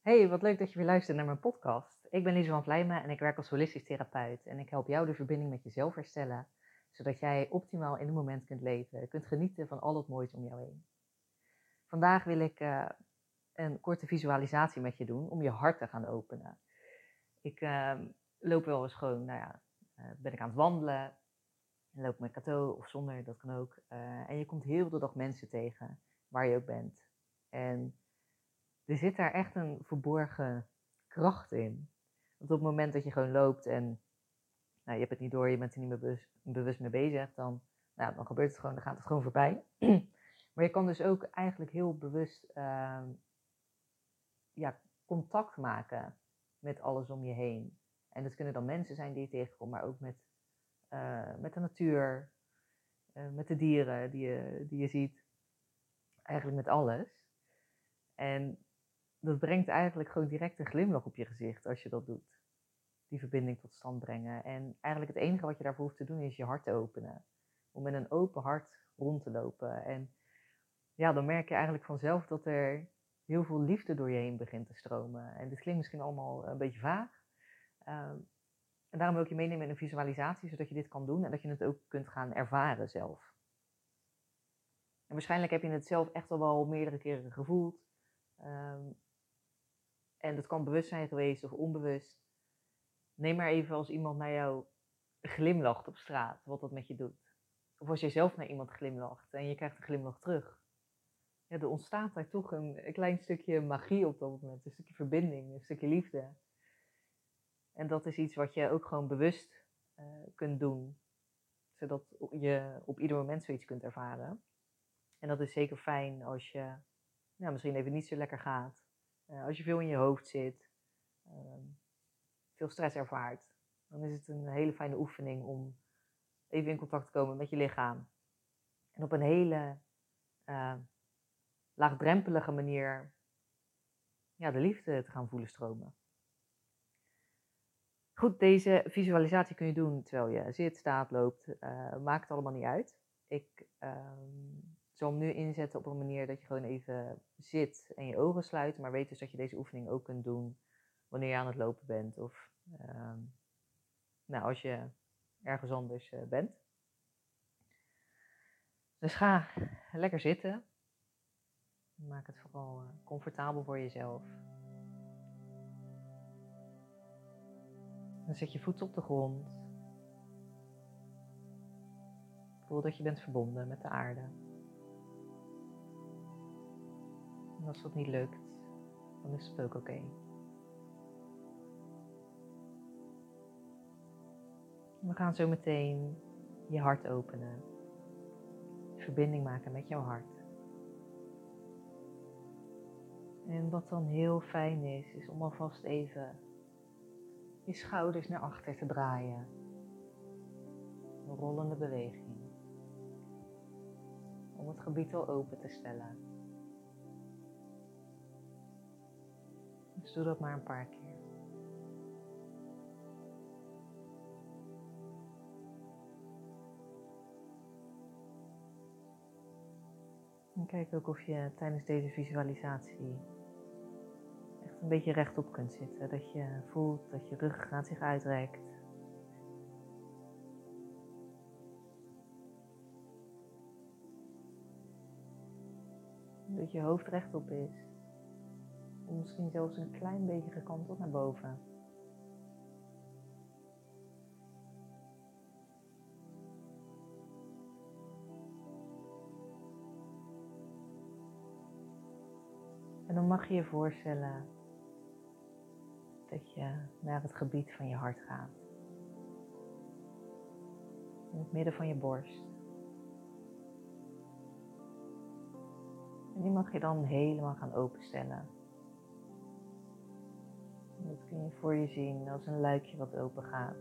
Hey, wat leuk dat je weer luistert naar mijn podcast. Ik ben Lise van Vlijmen en ik werk als holistisch therapeut. En ik help jou de verbinding met jezelf herstellen, zodat jij optimaal in het moment kunt leven, kunt genieten van al het moois om jou heen. Vandaag wil ik uh, een korte visualisatie met je doen om je hart te gaan openen. Ik uh, loop wel eens gewoon, nou ja, uh, ben ik aan het wandelen, en loop met cadeau of zonder, dat kan ook. en je komt heel de dag mensen tegen, waar je ook bent. En er zit daar echt een verborgen kracht in. Want op het moment dat je gewoon loopt en nou, je hebt het niet door, je bent er niet meer bewust, mee bezig, dan, nou, dan gebeurt het gewoon, dan gaat het gewoon voorbij. maar je kan dus ook eigenlijk heel bewust uh, ja, contact maken met alles om je heen. En dat kunnen dan mensen zijn die je tegenkomt, maar ook met, uh, met de natuur, uh, met de dieren die je, die je ziet. Eigenlijk met alles. En dat brengt eigenlijk gewoon direct een glimlach op je gezicht als je dat doet. Die verbinding tot stand brengen. En eigenlijk het enige wat je daarvoor hoeft te doen is je hart te openen. Om met een open hart rond te lopen. En ja, dan merk je eigenlijk vanzelf dat er heel veel liefde door je heen begint te stromen. En dit klinkt misschien allemaal een beetje vaag. Ehm, en daarom wil ik je meenemen in een visualisatie, zodat je dit kan doen en dat je het ook kunt gaan ervaren zelf. En waarschijnlijk heb je het zelf echt al wel meerdere keren gevoeld. Um, en dat kan bewust zijn geweest of onbewust. Neem maar even als iemand naar jou glimlacht op straat, wat dat met je doet. Of als jij zelf naar iemand glimlacht en je krijgt een glimlach terug. Ja, er ontstaat daar toch een, klein stukje magie op dat moment. Een stukje verbinding, een stukje liefde. En dat is iets wat je ook gewoon bewust uh, kunt doen. Zodat je op ieder moment zoiets kunt ervaren. En dat is zeker fijn als je nou, misschien even niet zo lekker gaat. Uh, als je veel in je hoofd zit, uh, veel stress ervaart, dan is het een hele fijne oefening om even in contact te komen met je lichaam. En op een hele uh, laagdrempelige manier ja, de liefde te gaan voelen stromen. Goed, deze visualisatie kun je doen terwijl je zit, staat, loopt. Uh, maakt het allemaal niet uit. Ik ehm, zal hem nu inzetten op een manier dat je gewoon even zit en je ogen sluit. Maar weet dus dat je deze oefening ook kunt doen wanneer je aan het lopen bent. Of uh, nou, als je ergens anders uh, bent. Dus ga lekker zitten. Maak het vooral uh, comfortabel voor jezelf. Dan zet je voet op de grond. Voel dat je bent verbonden met de aarde. En als dat niet lukt, dan is het ook oké. We gaan zo meteen je hart openen. Verbinding maken met jouw hart. En wat dan heel fijn is, is om alvast even je schouders naar achter te draaien. Een rollende beweging. Om het gebied al open te stellen. Dus doe dat maar een paar keer. En kijk ook of je tijdens deze visualisatie echt een beetje rechtop kunt zitten. Dat je voelt dat je ruggengraat zich uitrekt. Dat je hoofd rechtop is misschien zelfs een klein beetje gekanteld naar boven. En dan mag je je voorstellen dat je naar het gebied van je hart gaat. In het midden van je borst. En die mag je dan helemaal gaan openstellen. Kun je voor je zien als een luikje wat open gaat.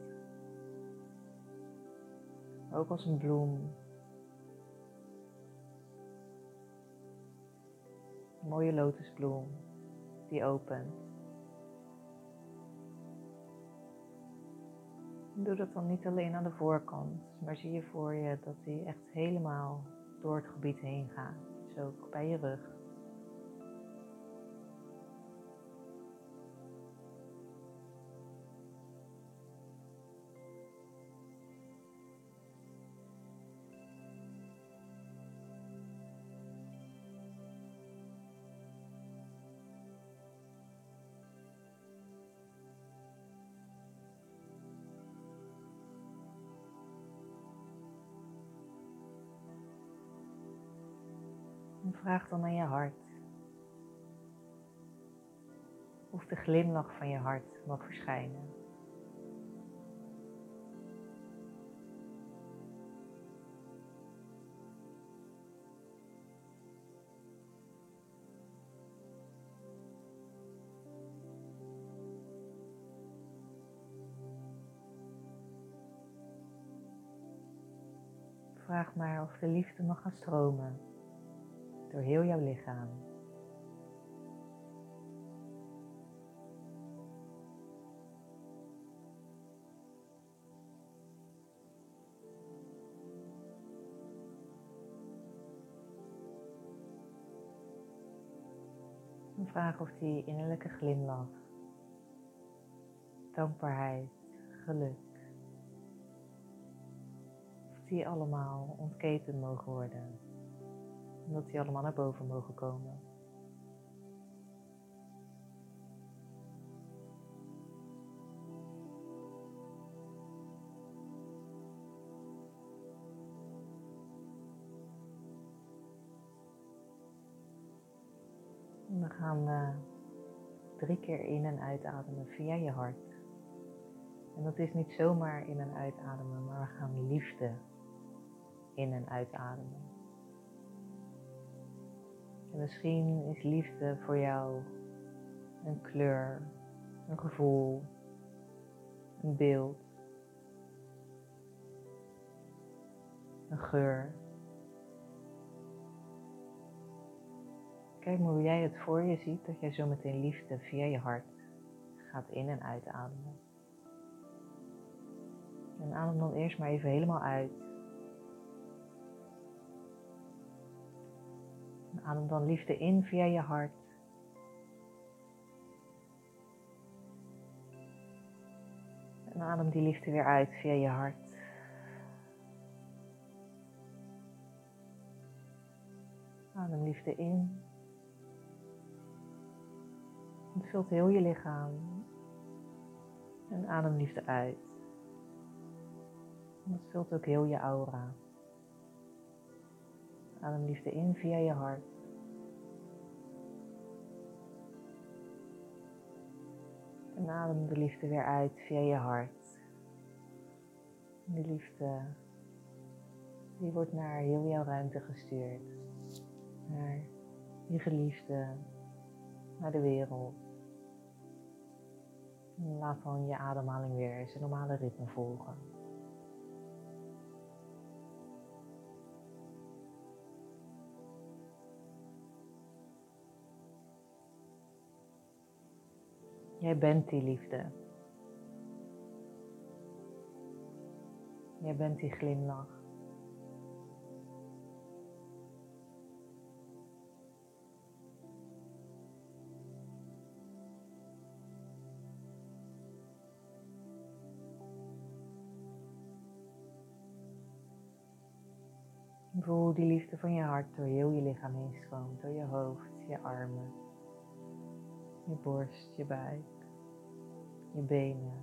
Ook als een bloem. Een mooie lotusbloem die opent. Doe dat dan niet alleen aan de voorkant, maar zie je voor je dat die echt helemaal door het gebied heen gaat. Dus ook bij je rug. Vraag dan aan je hart of de glimlach van je hart mag verschijnen. Vraag maar of de liefde mag gaan stromen door heel jouw lichaam. Vraag of die innerlijke glimlach, dankbaarheid, geluk, die allemaal ontketen mogen worden. En dat die allemaal naar boven mogen komen. En we gaan uh, drie keer in en uitademen via je hart. En dat is niet zomaar in en uitademen, maar we gaan liefde in- en uitademen. En misschien is liefde voor jou een kleur, een gevoel, een beeld, een geur. Kijk maar hoe jij het voor je ziet dat jij zo meteen liefde via je hart gaat in- en uitademen. En adem dan eerst maar even helemaal uit. Adem dan liefde in via je hart. En adem die liefde weer uit via je hart. Adem liefde in. Het vult heel je lichaam. En adem liefde uit. En dat vult ook heel je aura. Adem liefde in via je hart. Adem de liefde weer uit via je hart. Die liefde, die wordt naar heel jouw ruimte gestuurd. Naar je geliefde, naar de wereld. Laat dan je ademhaling weer zijn normale ritme volgen. Jij bent die liefde. Jij bent die glimlach. Voel die liefde van je hart door heel je lichaam heen stroomt, door je hoofd, je armen, je borst, je buik, je benen,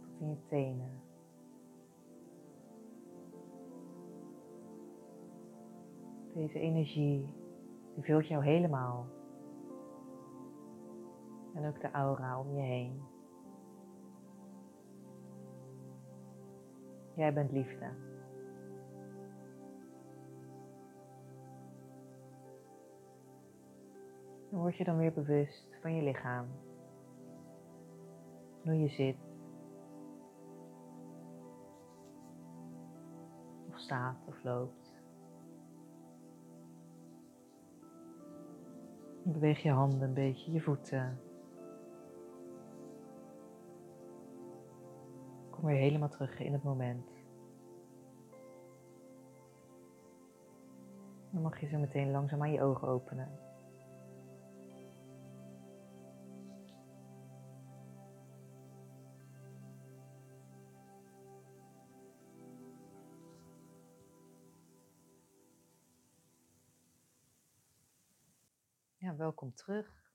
tot in je tenen. Deze energie, die vult jou helemaal. En ook de aura om je heen. Jij bent liefde. Word je dan weer bewust van je lichaam. Hoe je zit. Of staat of loopt. Beweeg je handen een beetje, je voeten. Kom weer helemaal terug in het moment. Dan mag je zo meteen langzaam aan je ogen openen. Welkom terug.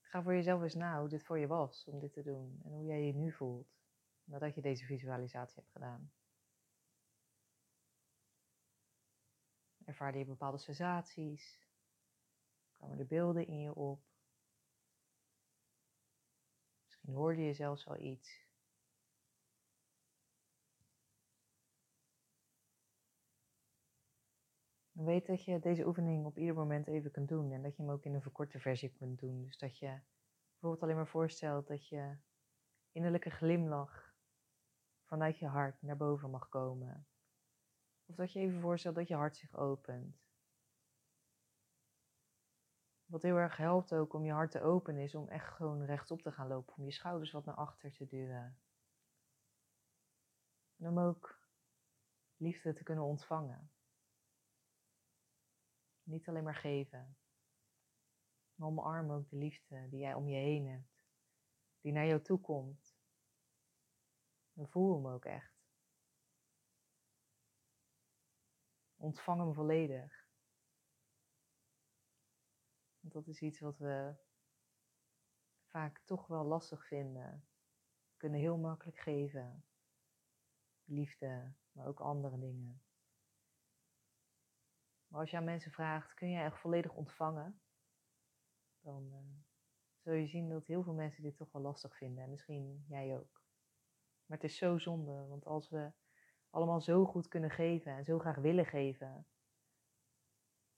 Ga voor jezelf eens na hoe dit voor je was om dit te doen en hoe jij je nu voelt nadat je deze visualisatie hebt gedaan. ervaarde je bepaalde sensaties? Kwamen er beelden in je op? Misschien hoorde je zelfs wel iets. Weet dat je deze oefening op ieder moment even kunt doen en dat je hem ook in een verkorte versie kunt doen. Dus dat je bijvoorbeeld alleen maar voorstelt dat je innerlijke glimlach vanuit je hart naar boven mag komen. Of dat je even voorstelt dat je hart zich opent. Wat heel erg helpt ook om je hart te openen is om echt gewoon rechtop te gaan lopen. Om je schouders wat naar achter te duwen. En om ook liefde te kunnen ontvangen. Niet alleen maar geven. Maar omarm ook de liefde die jij om je heen hebt. Die naar jou toe komt. En voel hem ook echt. Ontvang hem volledig. Want dat is iets wat we vaak toch wel lastig vinden. We kunnen heel makkelijk geven. Liefde, maar ook andere dingen. Maar als je aan mensen vraagt, kun je echt volledig ontvangen? Dan uh, zul je zien dat heel veel mensen dit toch wel lastig vinden. En misschien jij ook. Maar het is zo zonde, want als we allemaal zo goed kunnen geven en zo graag willen geven,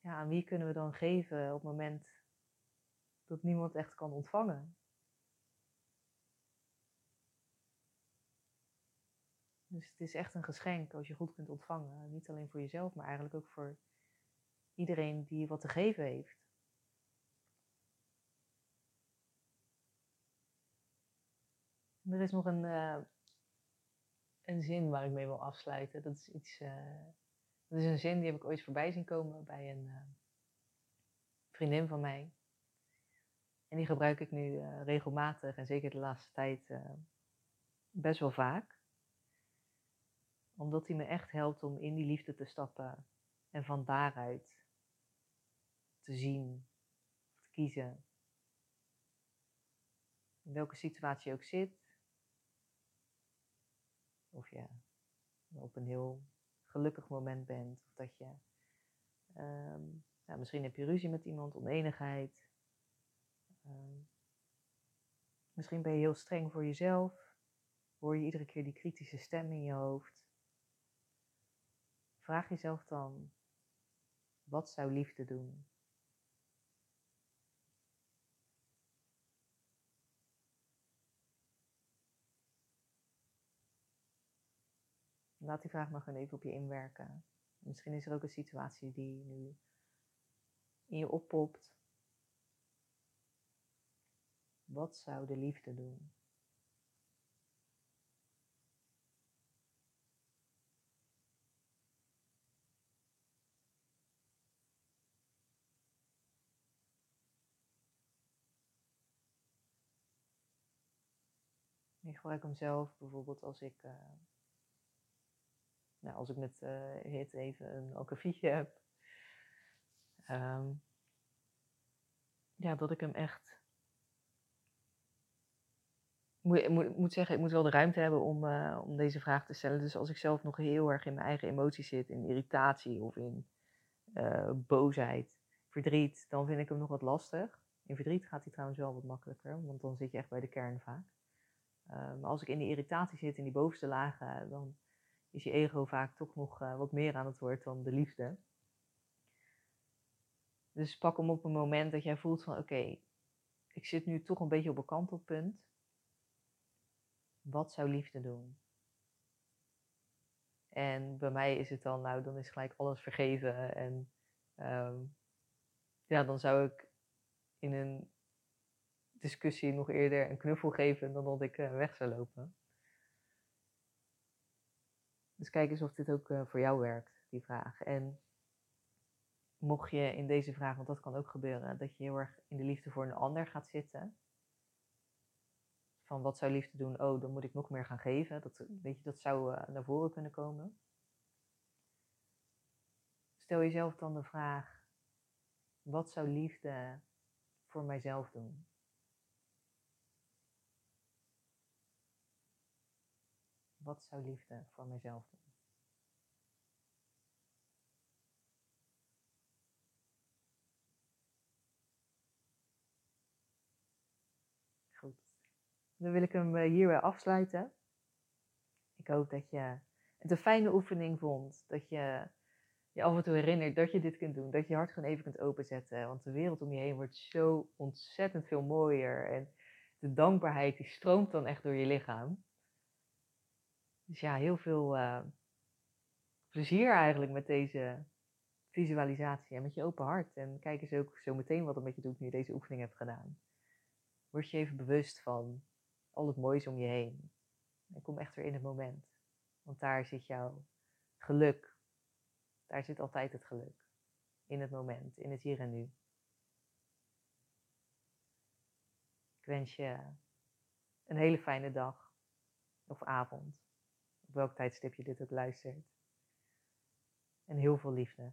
ja, aan wie kunnen we dan geven op het moment dat niemand echt kan ontvangen? Dus het is echt een geschenk als je goed kunt ontvangen. Niet alleen voor jezelf, maar eigenlijk ook voor iedereen die wat te geven heeft. Er is nog een, uh, een zin waar ik mee wil afsluiten. Dat is iets. Uh, dat is een zin die heb ik ooit voorbij zien komen bij een uh, vriendin van mij. En die gebruik ik nu regelmatig en zeker de laatste tijd best wel vaak. Omdat hij me echt helpt om in die liefde te stappen en van daaruit te zien, of te kiezen. In welke situatie je ook zit. Of je op een heel gelukkig moment bent. Of dat je, um, ja, misschien heb je ruzie met iemand, oneenigheid. Um, misschien ben je heel streng voor jezelf. Hoor je iedere keer die kritische stem in je hoofd. Vraag jezelf dan, wat zou liefde doen? Laat die vraag nog even op je inwerken. Misschien is er ook een situatie die nu in je oppopt. Wat zou de liefde doen? Ik gebruik hem zelf bijvoorbeeld als ik uh, nou, als ik met uh, Hit even een alkafietje heb. Um, ja, dat ik hem echt. Moet, moet, moet zeggen, ik moet wel de ruimte hebben om, uh, om deze vraag te stellen. Dus als ik zelf nog heel erg in mijn eigen emoties zit, in irritatie of in uh, boosheid, verdriet, dan vind ik hem nog wat lastig. In verdriet gaat hij trouwens wel wat makkelijker, want dan zit je echt bij de kern vaak. Maar als ik in die irritatie zit, in die bovenste lagen, dan is je ego vaak toch nog uh, wat meer aan het woord dan de liefde. Dus pak hem op een moment dat jij voelt van oké, ik zit nu toch een beetje op een kantelpunt. Wat zou liefde doen? En bij mij is het dan, nou, dan is gelijk alles vergeven. En um, ja, dan zou ik in een discussie nog eerder een knuffel geven dan dat ik uh, weg zou lopen. Dus kijk eens of dit ook uh, voor jou werkt, die vraag. En mocht je in deze vraag, want dat kan ook gebeuren, dat je heel erg in de liefde voor een ander gaat zitten. Van wat zou liefde doen? Oh, dan moet ik nog meer gaan geven. Dat, weet je, dat zou uh, naar voren kunnen komen. Stel jezelf dan de vraag: wat zou liefde voor mijzelf doen? wat zou liefde voor mezelf doen? Goed. Dan wil ik hem eh, hierbij afsluiten. Ik hoop dat je het een fijne oefening vond. Dat je je af en toe herinnert dat je dit kunt doen. Dat je, je hart gewoon even kunt openzetten. Want de wereld om je heen wordt zo ontzettend veel mooier. En de dankbaarheid die stroomt dan echt door je lichaam. Dus ja, heel veel uh, plezier eigenlijk met deze visualisatie en met je open hart. En kijk eens ook zo meteen wat het met je doet nu je deze oefening hebt gedaan. Word je even bewust van al het moois om je heen. En kom echt weer in het moment. Want daar zit jouw geluk. Daar zit altijd het geluk. In het moment, in het hier en nu. Ik wens je een hele fijne dag of avond. Op welk tijdstip je dit ook luistert. En heel veel liefde.